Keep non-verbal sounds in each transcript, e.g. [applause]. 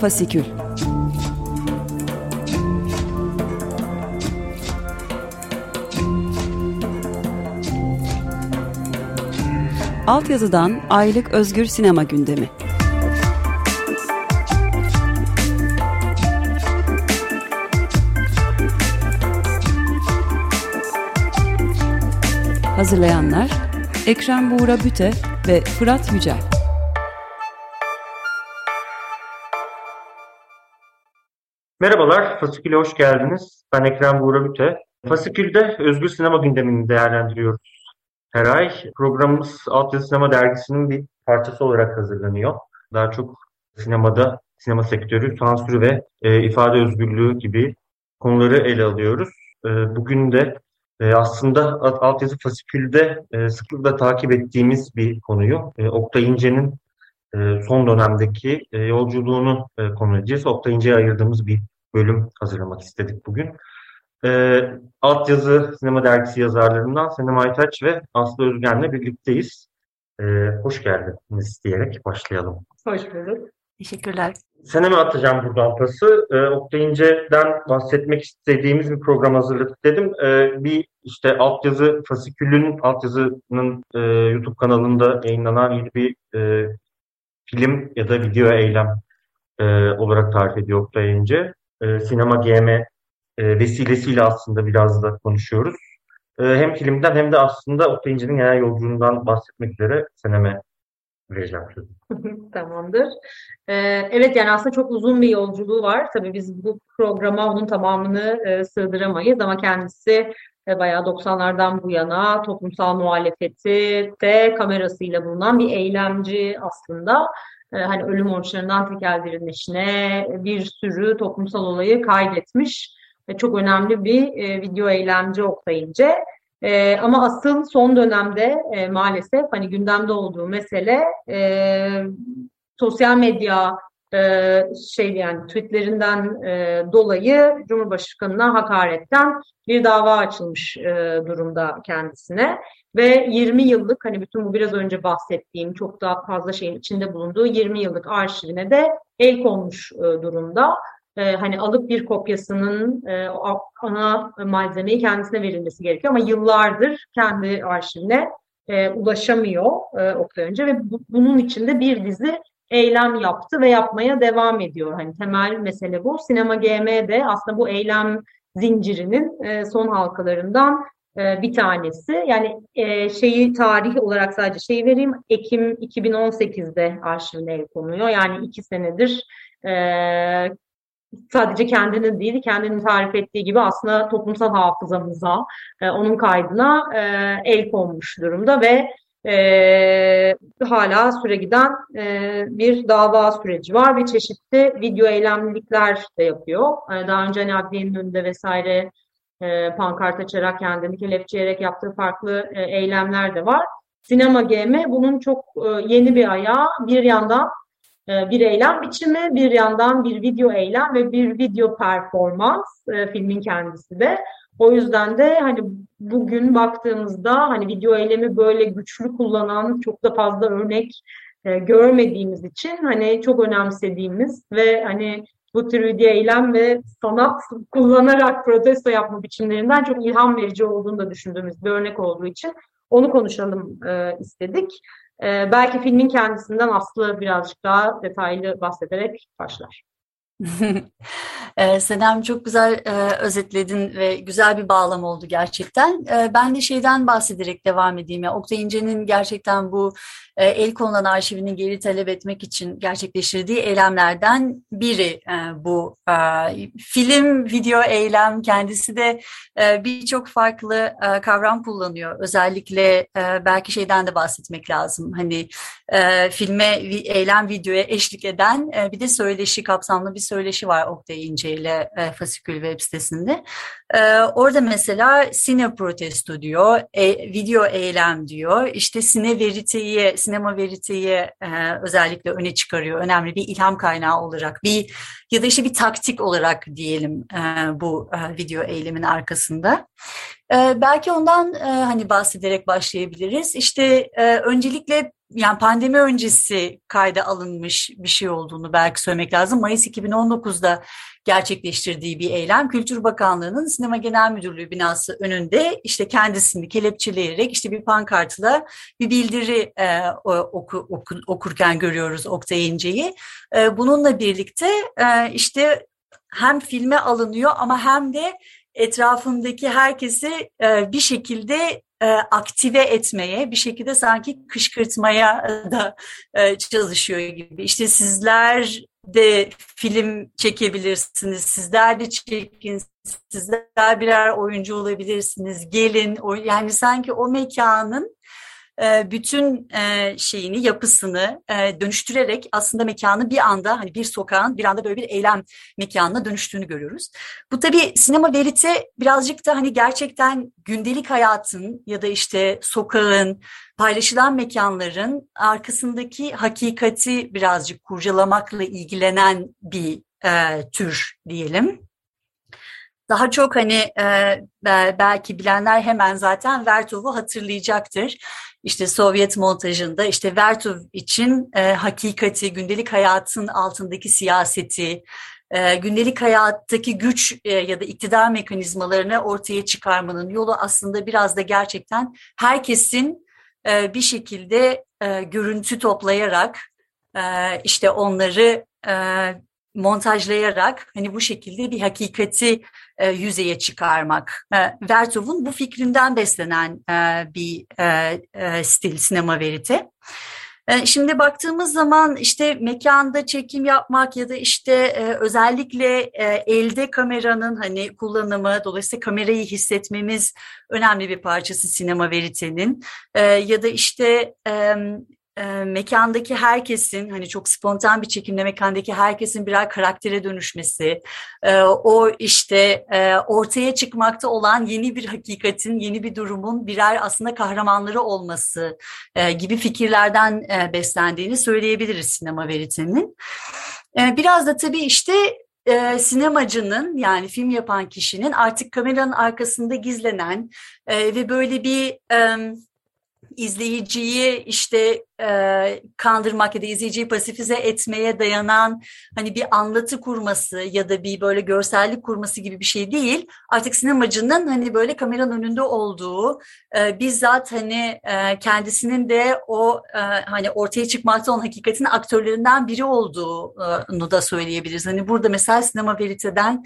Fasikül. Altyazıdan Aylık Özgür Sinema Gündemi. Hazırlayanlar Ekrem Buğra Büte ve Fırat Yücel Merhabalar, Fasikül'e hoş geldiniz. Ben Ekrem Buğra Büte. Fasikül'de özgür sinema gündemini değerlendiriyoruz. Her ay programımız Altyazı Sinema Dergisi'nin bir parçası olarak hazırlanıyor. Daha çok sinemada, sinema sektörü, sansürü ve e, ifade özgürlüğü gibi konuları ele alıyoruz. E, bugün de e, aslında Altyazı Fasikül'de e, sıklıkla takip ettiğimiz bir konuyu. E, Oktay İnce'nin son dönemdeki e, yolculuğunu e, konu edeceğiz. Oktay İnce'ye ayırdığımız bir bölüm hazırlamak istedik bugün. E, Altyazı Sinema Dergisi yazarlarından Senem Aytaç ve Aslı Özgen'le birlikteyiz. E, hoş geldiniz diyerek başlayalım. Hoş bulduk. Teşekkürler. Senem'e atacağım buradan pası. E, Oktay İnce'den bahsetmek istediğimiz bir program hazırladık dedim. E, bir işte altyazı fasikülün altyazının e, YouTube kanalında yayınlanan yeni bir e, film ya da video eylem e, olarak tarif ediyor Oktay. E, Sinema GM e, vesilesiyle aslında biraz da konuşuyoruz. E, hem filmden hem de aslında Oktay İnce'nin genel yolculuğundan bahsetmek üzere Senem'e vereceğim. [laughs] Tamamdır. Ee, evet yani aslında çok uzun bir yolculuğu var. Tabii biz bu programa onun tamamını e, sığdıramayız ama kendisi e, bayağı 90'lardan bu yana toplumsal muhalefeti de kamerasıyla bulunan bir eylemci aslında. E, hani ölüm oruçlarından tekel direnişine bir sürü toplumsal olayı kaydetmiş. E, çok önemli bir e, video eylemci Oktay İnce. E, ama asıl son dönemde e, maalesef hani gündemde olduğu mesele e, sosyal medya e, şey yani tweetlerinden e, dolayı Cumhurbaşkanı'na hakaretten bir dava açılmış e, durumda kendisine ve 20 yıllık hani bütün bu biraz önce bahsettiğim çok daha fazla şeyin içinde bulunduğu 20 yıllık arşivine de el konmuş e, durumda. Hani alıp bir kopyasının ana malzemeyi kendisine verilmesi gerekiyor ama yıllardır kendi arşivine ulaşamıyor e, önce ve bu, bunun içinde bir dizi eylem yaptı ve yapmaya devam ediyor. Hani temel mesele bu. Sinema GM de aslında bu eylem zincirinin e, son halkalarından e, bir tanesi. Yani e, şeyi tarih olarak sadece şeyi vereyim. Ekim 2018'de arşivine el konuyor. Yani iki senedir sadece kendinin değil, kendinin tarif ettiği gibi aslında toplumsal hafızamıza, onun kaydına el konmuş durumda ve e, hala süre giden e, bir dava süreci var ve çeşitli video eylemlilikler de yapıyor. E, daha önce hani adliyenin önünde vesaire e, pankart açarak kendini kelepçeleyerek yaptığı farklı e, eylemler de var. Sinema GM bunun çok e, yeni bir ayağı. Bir yandan e, bir eylem biçimi, bir yandan bir video eylem ve bir video performans e, filmin kendisi de. O yüzden de hani bugün baktığımızda hani video eylemi böyle güçlü kullanan çok da fazla örnek e, görmediğimiz için hani çok önemsediğimiz ve hani bu tür video eylem ve sanat kullanarak protesto yapma biçimlerinden çok ilham verici olduğunu da düşündüğümüz bir örnek olduğu için onu konuşalım e, istedik. E, belki filmin kendisinden Aslı birazcık daha detaylı bahsederek başlar. [laughs] Ee, Senem çok güzel e, özetledin ve güzel bir bağlam oldu gerçekten. E, ben de şeyden bahsederek devam edeyim. Ya, Oktay İnce'nin gerçekten bu e, el konulan arşivini geri talep etmek için gerçekleştirdiği eylemlerden biri e, bu. E, film, video eylem kendisi de e, birçok farklı e, kavram kullanıyor. Özellikle e, belki şeyden de bahsetmek lazım. Hani e, filme, eylem, videoya eşlik eden e, bir de söyleşi, kapsamlı bir söyleşi var Oktay İnce ile e, Fasikül web sitesinde. E, orada mesela sine protesto diyor, e, video eylem diyor, işte sine veriteyi, sinema veriteyi e, özellikle öne çıkarıyor. Önemli bir ilham kaynağı olarak bir ya da işte bir taktik olarak diyelim e, bu e, video eylemin arkasında. E, belki ondan e, hani bahsederek başlayabiliriz. İşte e, öncelikle yani pandemi öncesi kayda alınmış bir şey olduğunu belki söylemek lazım. Mayıs 2019'da gerçekleştirdiği bir eylem. Kültür Bakanlığı'nın Sinema Genel Müdürlüğü binası önünde işte kendisini kelepçeleyerek işte bir pankartla bir bildiri e, oku, oku, okurken görüyoruz Oktay İnce'yi. E, bununla birlikte e, işte hem filme alınıyor ama hem de etrafındaki herkesi e, bir şekilde e, aktive etmeye, bir şekilde sanki kışkırtmaya da e, çalışıyor gibi. İşte sizler de film çekebilirsiniz, sizler de çekin, sizler birer oyuncu olabilirsiniz, gelin. Yani sanki o mekanın bütün e, şeyini, yapısını e, dönüştürerek aslında mekanı bir anda hani bir sokağın bir anda böyle bir eylem mekanına dönüştüğünü görüyoruz. Bu tabii sinema verite birazcık da hani gerçekten gündelik hayatın ya da işte sokağın, paylaşılan mekanların arkasındaki hakikati birazcık kurcalamakla ilgilenen bir e, tür diyelim. Daha çok hani e, belki bilenler hemen zaten Vertov'u hatırlayacaktır. İşte Sovyet montajında işte Vertov için e, hakikati, gündelik hayatın altındaki siyaseti, e, gündelik hayattaki güç e, ya da iktidar mekanizmalarını ortaya çıkarmanın yolu aslında biraz da gerçekten herkesin e, bir şekilde e, görüntü toplayarak e, işte onları e, montajlayarak hani bu şekilde bir hakikati e, yüzeye çıkarmak. E, Vertov'un bu fikrinden beslenen e, bir e, e, stil sinema verite. E, şimdi baktığımız zaman işte mekanda çekim yapmak ya da işte e, özellikle e, elde kameranın hani kullanımı, dolayısıyla kamerayı hissetmemiz önemli bir parçası sinema veritenin. E, ya da işte e, mekandaki herkesin hani çok spontan bir çekimde mekandaki herkesin birer karaktere dönüşmesi, e, o işte e, ortaya çıkmakta olan yeni bir hakikatin, yeni bir durumun birer aslında kahramanları olması e, gibi fikirlerden e, beslendiğini söyleyebiliriz sinema veritinin. E, biraz da tabii işte e, sinemacının yani film yapan kişinin artık kameranın arkasında gizlenen e, ve böyle bir... E, izleyiciyi işte e, kandırmak ya da izleyiciyi pasifize etmeye dayanan hani bir anlatı kurması ya da bir böyle görsellik kurması gibi bir şey değil. Artık sinemacının hani böyle kameranın önünde olduğu e, bizzat hani e, kendisinin de o e, hani ortaya çıkmakta olan hakikatin aktörlerinden biri olduğunu da söyleyebiliriz. Hani burada mesela sinema veriteden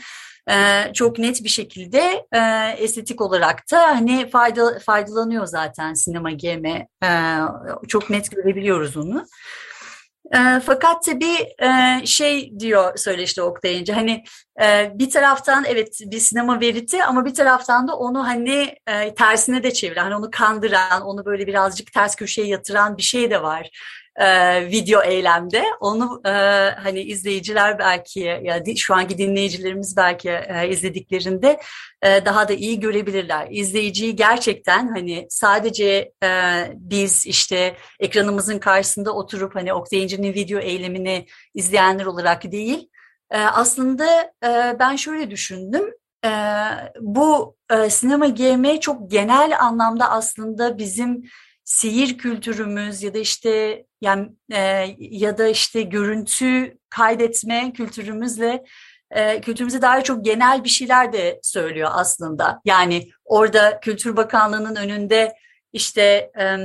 e, çok net bir şekilde e, estetik olarak da hani fayda, faydalanıyor zaten sinema GM. E, çok net görebiliyoruz onu. E, fakat tabii e, şey diyor söyleşte Oktay İnce hani e, bir taraftan evet bir sinema veriti ama bir taraftan da onu hani tersine de çeviren, hani onu kandıran, onu böyle birazcık ters köşeye yatıran bir şey de var e, video eylemde. Onu e, hani izleyiciler belki ya şu anki dinleyicilerimiz belki e, izlediklerinde e, daha da iyi görebilirler. İzleyiciyi gerçekten hani sadece e, biz işte ekranımızın karşısında oturup hani Oktay İnci'nin video eylemini izleyenler olarak değil e, aslında e, ben şöyle düşündüm. E, bu e, sinema GM çok genel anlamda aslında bizim seyir kültürümüz ya da işte yani e, ya da işte görüntü kaydetme kültürümüzle e, kültürümüze dair çok genel bir şeyler de söylüyor aslında. Yani orada Kültür Bakanlığı'nın önünde işte e,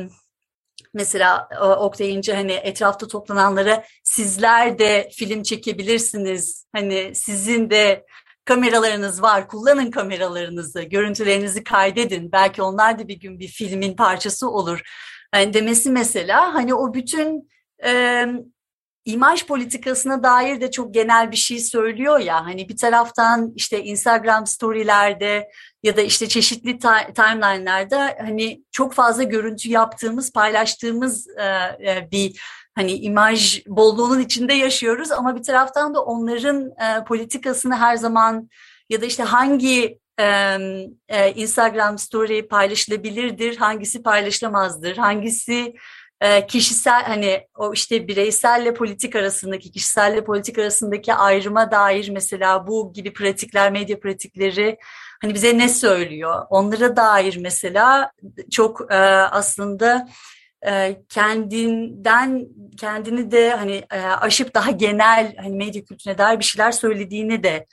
mesela Oktay İnce hani etrafta toplananlara sizler de film çekebilirsiniz. Hani sizin de kameralarınız var, kullanın kameralarınızı, görüntülerinizi kaydedin. Belki onlar da bir gün bir filmin parçası olur. Yani demesi mesela hani o bütün e, imaj politikasına dair de çok genel bir şey söylüyor ya. Hani bir taraftan işte Instagram storylerde ya da işte çeşitli timeline'larda hani çok fazla görüntü yaptığımız, paylaştığımız e, e, bir hani imaj bolluğunun içinde yaşıyoruz ama bir taraftan da onların e, politikasını her zaman ya da işte hangi e, e, Instagram story paylaşılabilirdir, hangisi paylaşılamazdır, hangisi e, kişisel hani o işte bireyselle politik arasındaki kişiselle politik arasındaki ayrıma dair mesela bu gibi pratikler medya pratikleri hani bize ne söylüyor? Onlara dair mesela çok e, aslında kendinden kendini de hani e, aşıp daha genel hani medya kültürüne dair bir şeyler söylediğini de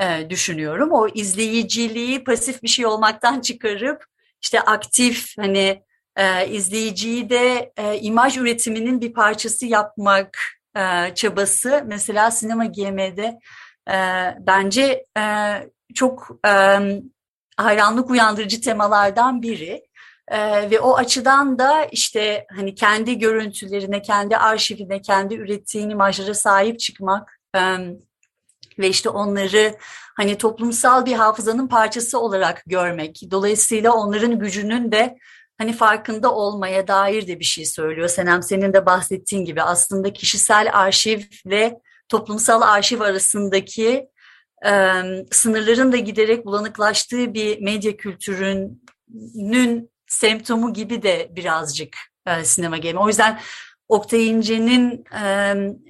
e, düşünüyorum. O izleyiciliği pasif bir şey olmaktan [laughs] çıkarıp işte aktif hani e, izleyiciyi de e, imaj üretiminin bir parçası yapmak e, çabası mesela sinema GM'de e, bence e, çok e, hayranlık uyandırıcı temalardan biri. Ee, ve o açıdan da işte hani kendi görüntülerine, kendi arşivine, kendi ürettiğin imajlara sahip çıkmak e, ve işte onları hani toplumsal bir hafızanın parçası olarak görmek. Dolayısıyla onların gücünün de hani farkında olmaya dair de bir şey söylüyor. Senem senin de bahsettiğin gibi aslında kişisel arşivle toplumsal arşiv arasındaki e, sınırların da giderek bulanıklaştığı bir medya kültürünün semptomu gibi de birazcık e, sinema game. O yüzden Oktay İnce'nin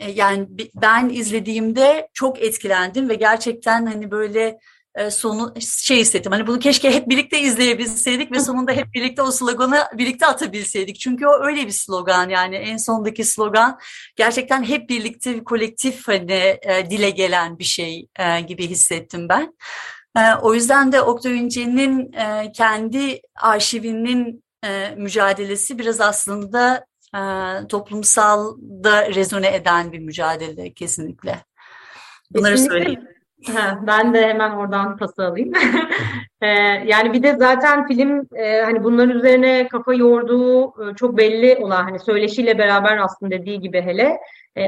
e, yani ben izlediğimde çok etkilendim ve gerçekten hani böyle e, sonu şey hissettim. Hani bunu keşke hep birlikte izleyebilseydik ve sonunda hep birlikte o sloganı birlikte atabilseydik. Çünkü o öyle bir slogan yani en sondaki slogan gerçekten hep birlikte bir kolektif hani e, dile gelen bir şey e, gibi hissettim ben. E, o yüzden de Oktay Ünce'nin e, kendi arşivinin e, mücadelesi biraz aslında e, toplumsalda rezone eden bir mücadele kesinlikle. Bunları kesinlikle. söyleyeyim. Ben de hemen oradan pası alayım. ee, [laughs] yani bir de zaten film hani bunların üzerine kafa yorduğu çok belli olan hani söyleşiyle beraber aslında dediği gibi hele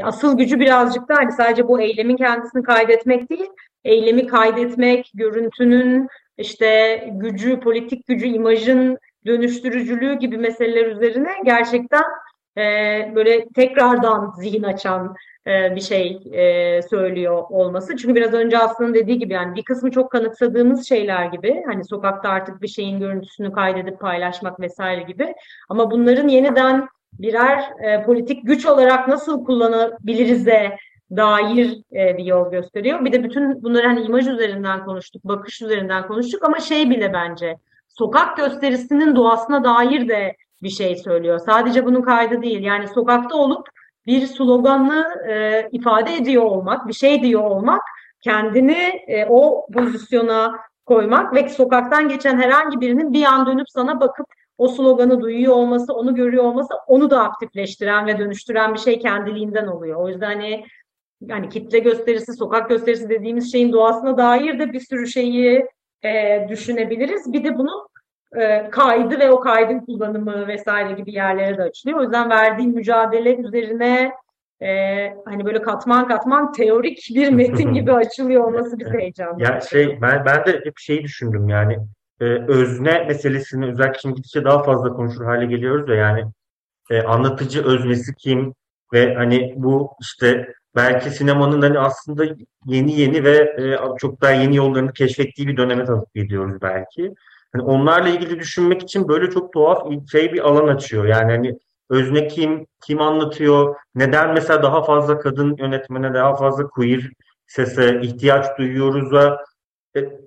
asıl gücü birazcık da hani sadece bu eylemin kendisini kaydetmek değil, eylemi kaydetmek, görüntünün işte gücü, politik gücü, imajın dönüştürücülüğü gibi meseleler üzerine gerçekten e, böyle tekrardan zihin açan e, bir şey e, söylüyor olması. Çünkü biraz önce aslında dediği gibi yani bir kısmı çok kanıksadığımız şeyler gibi hani sokakta artık bir şeyin görüntüsünü kaydedip paylaşmak vesaire gibi ama bunların yeniden birer e, politik güç olarak nasıl kullanabiliriz de dair e, bir yol gösteriyor. Bir de bütün bunları hani imaj üzerinden konuştuk, bakış üzerinden konuştuk ama şey bile bence sokak gösterisinin doğasına dair de bir şey söylüyor. Sadece bunun kaydı değil. Yani sokakta olup bir sloganı e, ifade ediyor olmak, bir şey diyor olmak, kendini e, o pozisyona koymak ve sokaktan geçen herhangi birinin bir an dönüp sana bakıp o sloganı duyuyor olması, onu görüyor olması onu da aktifleştiren ve dönüştüren bir şey kendiliğinden oluyor. O yüzden hani yani kitle gösterisi, sokak gösterisi dediğimiz şeyin doğasına dair de bir sürü şeyi e, düşünebiliriz. Bir de bunu e, kaydı ve o kaydın kullanımı vesaire gibi yerlere de açılıyor. O yüzden verdiğim mücadele üzerine e, hani böyle katman katman teorik bir [laughs] metin gibi açılıyor olması bizi heyecanlandırıyor. Ya şey ben ben de hep şeyi düşündüm yani e, özne meselesini özellikle şimdi gidişe daha fazla konuşur hale geliyoruz ya yani e, anlatıcı öznesi kim ve hani bu işte belki sinemanın hani aslında yeni yeni ve e, çok daha yeni yollarını keşfettiği bir döneme tanık ediyoruz belki. Hani onlarla ilgili düşünmek için böyle çok tuhaf şey bir alan açıyor. Yani hani özne kim, kim anlatıyor, neden mesela daha fazla kadın yönetmene, daha fazla queer sese ihtiyaç duyuyoruz ve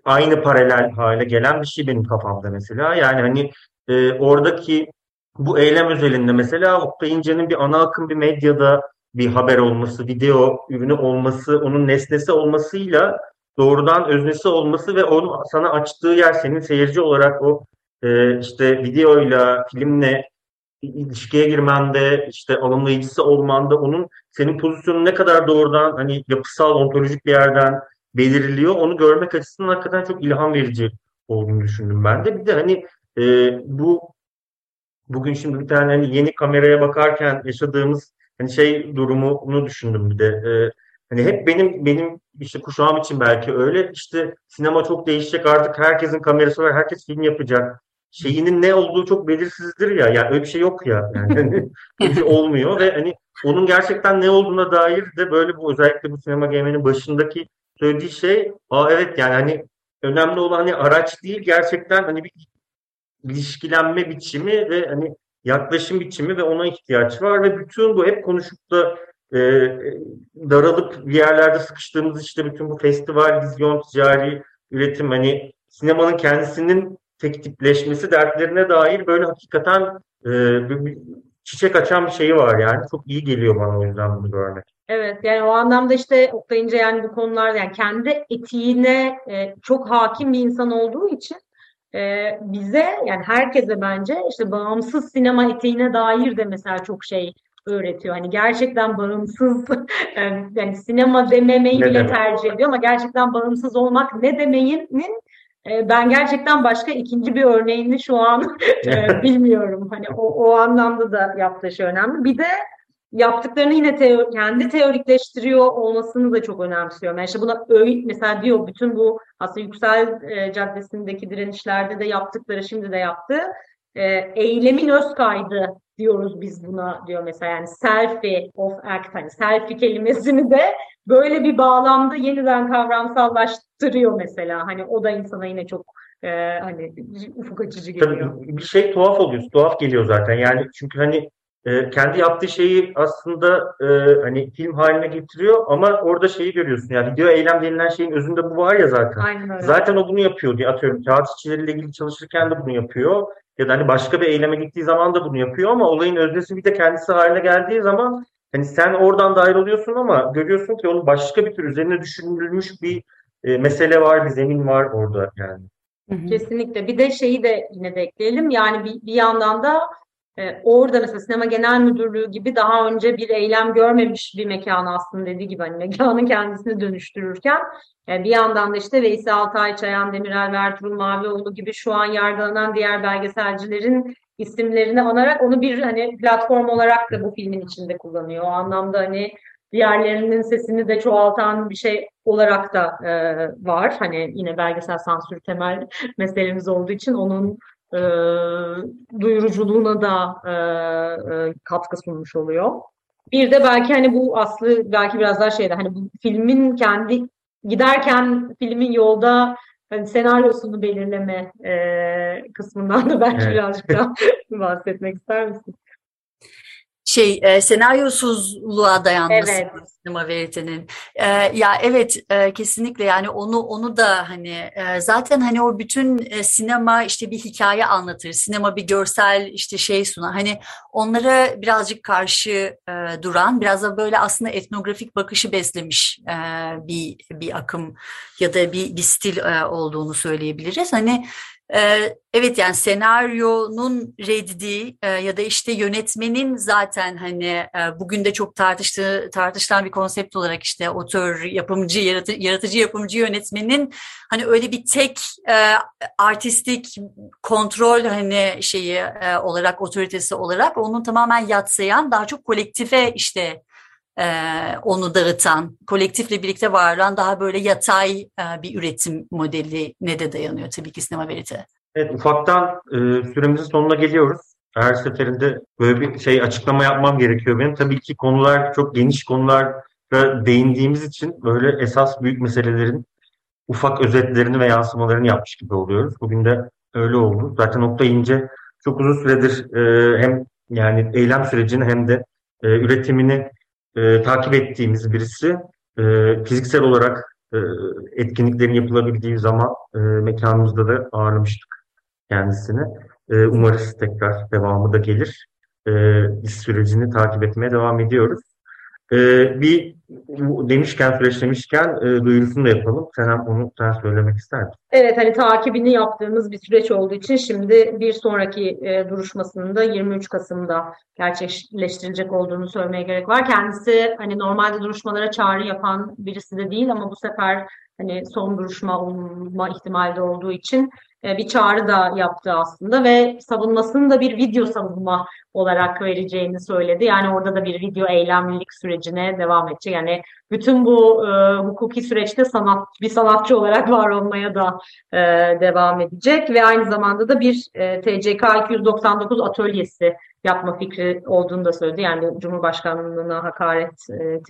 aynı paralel hale gelen bir şey benim kafamda mesela. Yani hani e, oradaki bu eylem özelinde mesela Oktay İnce'nin bir ana akım bir medyada bir haber olması, video ürünü olması, onun nesnesi olmasıyla doğrudan öznesi olması ve onun sana açtığı yer senin seyirci olarak o e, işte videoyla, filmle ilişkiye girmende, işte alımlayıcısı olmanda onun senin pozisyonun ne kadar doğrudan hani yapısal, ontolojik bir yerden belirliyor. Onu görmek açısından hakikaten çok ilham verici olduğunu düşündüm ben de. Bir de hani e, bu bugün şimdi bir tane hani yeni kameraya bakarken yaşadığımız hani şey durumunu düşündüm bir de. E, Hani hep benim benim işte kuşağım için belki öyle işte sinema çok değişecek artık herkesin kamerası var herkes film yapacak şeyinin ne olduğu çok belirsizdir ya yani öyle bir şey yok ya yani hani [laughs] şey olmuyor ve hani onun gerçekten ne olduğuna dair de böyle bu özellikle bu sinema game'inin başındaki söylediği şey aa evet yani hani önemli olan hani araç değil gerçekten hani bir ilişkilenme biçimi ve hani yaklaşım biçimi ve ona ihtiyaç var ve bütün bu hep konuşup da e, daralıp bir yerlerde sıkıştığımız işte bütün bu festival, vizyon, ticari üretim hani sinemanın kendisinin tek tipleşmesi dertlerine dair böyle hakikaten e, çiçek açan bir şeyi var yani. Çok iyi geliyor bana o yüzden bunu görmek. Evet yani o anlamda işte Oktay İnce yani bu konularda yani kendi etiğine e, çok hakim bir insan olduğu için e, bize yani herkese bence işte bağımsız sinema etiğine dair de mesela çok şey öğretiyor. Hani gerçekten bağımsız [laughs] yani sinema dememeyi ne bile demek? tercih ediyor ama gerçekten bağımsız olmak ne demeyinin e, ben gerçekten başka ikinci bir örneğini şu an [laughs] e, [laughs] bilmiyorum. Hani o, o anlamda da yaptığı şey önemli. Bir de yaptıklarını yine teo kendi teorikleştiriyor olmasını da çok önemsiyorum. Yani işte buna öğüt mesela diyor bütün bu aslında Yüksel e, Caddesi'ndeki direnişlerde de yaptıkları şimdi de yaptı. E, eylemin öz kaydı diyoruz biz buna diyor mesela yani selfie of act hani selfie kelimesini de böyle bir bağlamda yeniden kavramsallaştırıyor mesela. Hani o da insana yine çok e, hani ufuk açıcı geliyor. Tabii bir şey tuhaf oluyor. Tuhaf geliyor zaten. Yani çünkü hani e, kendi yaptığı şeyi aslında e, hani film haline getiriyor ama orada şeyi görüyorsun yani video eylem denilen şeyin özünde bu var ya zaten. Aynen öyle. Zaten o bunu yapıyor diye atıyorum kağıt işçileriyle ilgili çalışırken de bunu yapıyor ya da hani başka bir eyleme gittiği zaman da bunu yapıyor ama olayın öznesi bir de kendisi haline geldiği zaman hani sen oradan dahil oluyorsun ama görüyorsun ki onun başka bir tür üzerine düşünülmüş bir e, mesele var, bir zemin var orada yani. Kesinlikle. Bir de şeyi de yine de ekleyelim. Yani bir, bir yandan da e, orada mesela sinema genel müdürlüğü gibi daha önce bir eylem görmemiş bir mekan aslında dediği gibi hani [laughs] mekanın kendisini dönüştürürken e, bir yandan da işte Veysel Altay, Çayan Demirel Ertuğrul Mavioğlu gibi şu an yargılanan diğer belgeselcilerin isimlerini anarak onu bir hani platform olarak da bu filmin içinde kullanıyor. O anlamda hani diğerlerinin sesini de çoğaltan bir şey olarak da e, var. Hani yine belgesel sansür temel [laughs] meselemiz olduğu için onun e, duyuruculuğuna da e, e, katkı sunmuş oluyor. Bir de belki hani bu aslı belki biraz daha şeyde hani bu filmin kendi giderken filmin yolda hani senaryosunu belirleme e, kısmından da belki evet. birazcık daha [laughs] bahsetmek ister misin? Şey e, senaryosuzluğa dayanması evet. sinema veritenin. E, ya evet e, kesinlikle yani onu onu da hani e, zaten hani o bütün e, sinema işte bir hikaye anlatır. Sinema bir görsel işte şey sunar. Hani onlara birazcık karşı e, duran biraz da böyle aslında etnografik bakışı beslemiş e, bir bir akım ya da bir bir stil e, olduğunu söyleyebiliriz. Hani evet yani senaryonun reddi e, ya da işte yönetmenin zaten hani e, bugün de çok tartıştığı tartışılan bir konsept olarak işte otör, yapımcı, yaratıcı, yaratıcı yapımcı yönetmenin hani öyle bir tek e, artistik kontrol hani şeyi olarak otoritesi olarak onun tamamen yatsayan daha çok kolektife işte e, onu dağıtan, kolektifle birlikte var olan daha böyle yatay e, bir üretim modeli ne de dayanıyor tabii ki sinema verite. Evet ufaktan e, süremizin sonuna geliyoruz. Her seferinde böyle bir şey açıklama yapmam gerekiyor benim. Tabii ki konular çok geniş konulara değindiğimiz için böyle esas büyük meselelerin ufak özetlerini ve yansımalarını yapmış gibi oluyoruz. Bugün de öyle oldu. Zaten nokta ince çok uzun süredir e, hem yani eylem sürecini hem de e, üretimini e, takip ettiğimiz birisi. E, fiziksel olarak e, etkinliklerin yapılabildiği zaman e, mekanımızda da ağırlamıştık kendisini. E, umarız tekrar devamı da gelir. E, biz sürecini takip etmeye devam ediyoruz. Ee, bir demişken, süreçlemişken e, duyurusunu da yapalım. Sen onu sen söylemek ister misin? Evet, hani takibini yaptığımız bir süreç olduğu için şimdi bir sonraki e, duruşmasının da 23 Kasım'da gerçekleştirilecek olduğunu söylemeye gerek var. Kendisi hani normalde duruşmalara çağrı yapan birisi de değil ama bu sefer hani son duruşma olma ihtimali olduğu için e, bir çağrı da yaptı aslında ve savunmasını da bir video savunma olarak vereceğini söyledi. Yani orada da bir video eylemlilik sürecine devam edecek. Yani bütün bu e, hukuki süreçte sanat bir sanatçı olarak [laughs] var olmaya da e, devam edecek ve aynı zamanda da bir e, TCK 299 atölyesi yapma fikri olduğunu da söyledi. Yani Cumhurbaşkanlığına hakaret e,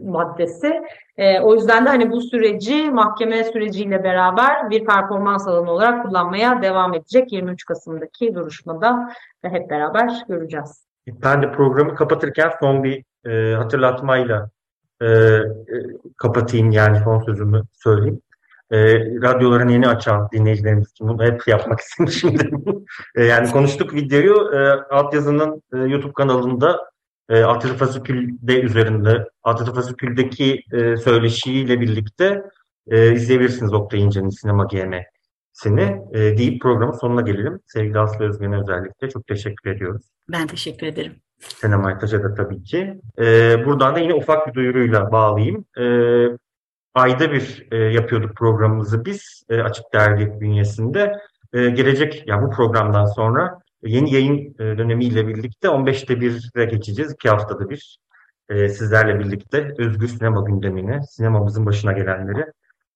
maddesi. E, o yüzden de hani bu süreci mahkeme süreciyle beraber bir performans alanı olarak kullanmaya devam edecek 23 Kasım'daki duruşmada ve hep beraber göreceğiz. Ben de programı kapatırken son bir e, hatırlatmayla e, e, kapatayım yani son sözümü söyleyeyim. e, radyoların yeni açan dinleyicilerimiz için bunu hep yapmak [laughs] istemişimdir. e, yani konuştuk videoyu e, altyazının e, YouTube kanalında e, Atatürk Fasikül'de üzerinde Atatürk Fasikül'deki e, söyleşiyle birlikte e, izleyebilirsiniz Oktay İnce'nin Sinema GM'sini e, deyip programın sonuna gelelim. Sevgili Aslı Özgen'e özellikle çok teşekkür ediyoruz. Ben teşekkür ederim. Senem Aytaş'a da tabii ki. E, buradan da yine ufak bir duyuruyla bağlayayım. E, ayda bir e, yapıyorduk programımızı biz e, Açık Dergi bünyesinde. E, gelecek, yani bu programdan sonra yeni yayın e, dönemiyle birlikte 15'te 1'e geçeceğiz. iki haftada bir e, sizlerle birlikte özgür sinema gündemini, sinemamızın başına gelenleri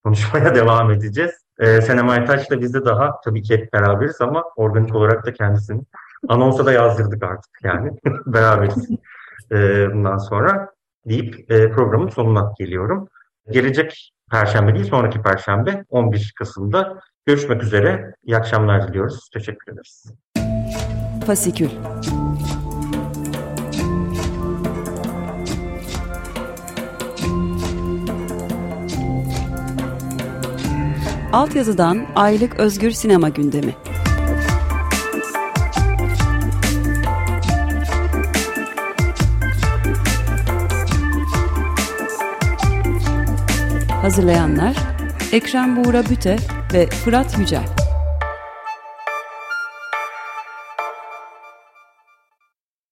konuşmaya [laughs] devam edeceğiz. E, Senem Aytaç'la biz de daha tabii ki hep beraberiz ama organik olarak da kendisini anonsa da yazdırdık artık yani [laughs] beraberiz bundan sonra deyip programın sonuna geliyorum. Gelecek Perşembe değil sonraki Perşembe 11 Kasım'da görüşmek üzere. İyi akşamlar diliyoruz. Teşekkür ederiz. Fasikül Altyazıdan aylık özgür sinema gündemi. Hazırlayanlar Ekrem Buğra Büte ve Fırat Yücel.